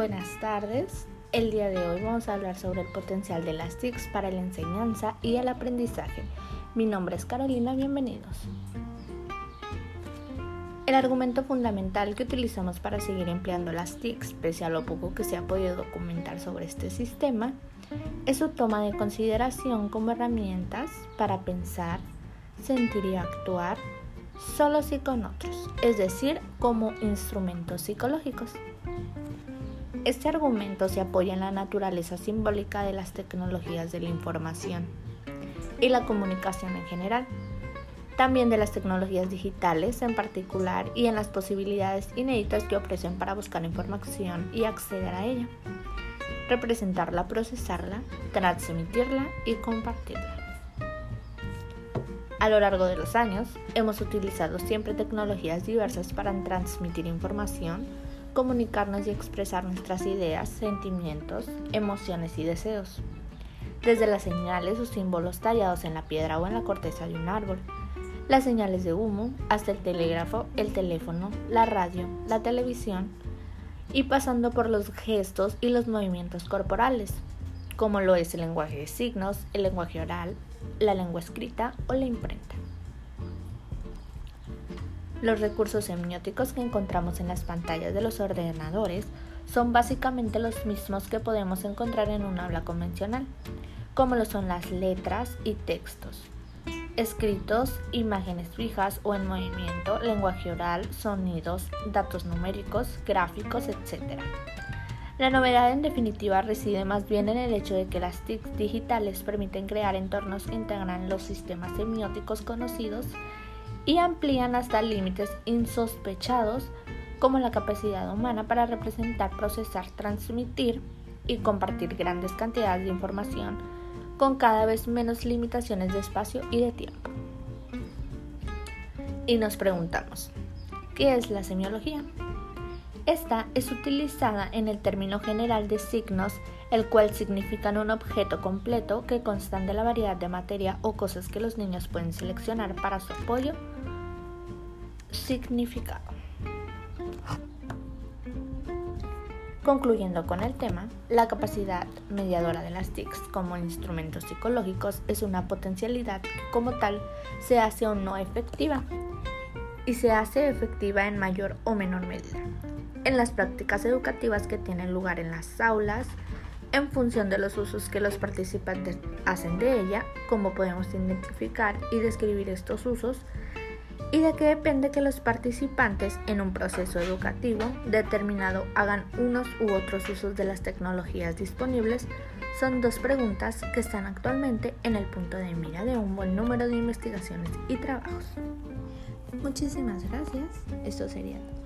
Buenas tardes. El día de hoy vamos a hablar sobre el potencial de las TICs para la enseñanza y el aprendizaje. Mi nombre es Carolina, bienvenidos. El argumento fundamental que utilizamos para seguir empleando las TICs, pese a lo poco que se ha podido documentar sobre este sistema, es su toma de consideración como herramientas para pensar, sentir y actuar solos y con otros, es decir, como instrumentos psicológicos. Este argumento se apoya en la naturaleza simbólica de las tecnologías de la información y la comunicación en general, también de las tecnologías digitales en particular y en las posibilidades inéditas que ofrecen para buscar información y acceder a ella, representarla, procesarla, transmitirla y compartirla. A lo largo de los años, hemos utilizado siempre tecnologías diversas para transmitir información, comunicarnos y expresar nuestras ideas, sentimientos, emociones y deseos. Desde las señales o símbolos tallados en la piedra o en la corteza de un árbol, las señales de humo, hasta el telégrafo, el teléfono, la radio, la televisión, y pasando por los gestos y los movimientos corporales, como lo es el lenguaje de signos, el lenguaje oral, la lengua escrita o la imprenta. Los recursos semióticos que encontramos en las pantallas de los ordenadores son básicamente los mismos que podemos encontrar en un aula convencional, como lo son las letras y textos, escritos, imágenes fijas o en movimiento, lenguaje oral, sonidos, datos numéricos, gráficos, etc. La novedad en definitiva reside más bien en el hecho de que las TICs digitales permiten crear entornos que integran los sistemas semióticos conocidos y amplían hasta límites insospechados como la capacidad humana para representar, procesar, transmitir y compartir grandes cantidades de información con cada vez menos limitaciones de espacio y de tiempo. Y nos preguntamos, ¿qué es la semiología? Esta es utilizada en el término general de signos, el cual significan un objeto completo que constan de la variedad de materia o cosas que los niños pueden seleccionar para su apoyo significado. Concluyendo con el tema, la capacidad mediadora de las TICs como instrumentos psicológicos es una potencialidad que como tal se hace o no efectiva y se hace efectiva en mayor o menor medida en las prácticas educativas que tienen lugar en las aulas, en función de los usos que los participantes hacen de ella, cómo podemos identificar y describir estos usos, y de qué depende que los participantes en un proceso educativo determinado hagan unos u otros usos de las tecnologías disponibles, son dos preguntas que están actualmente en el punto de mira de un buen número de investigaciones y trabajos. Muchísimas gracias. Esto sería todo.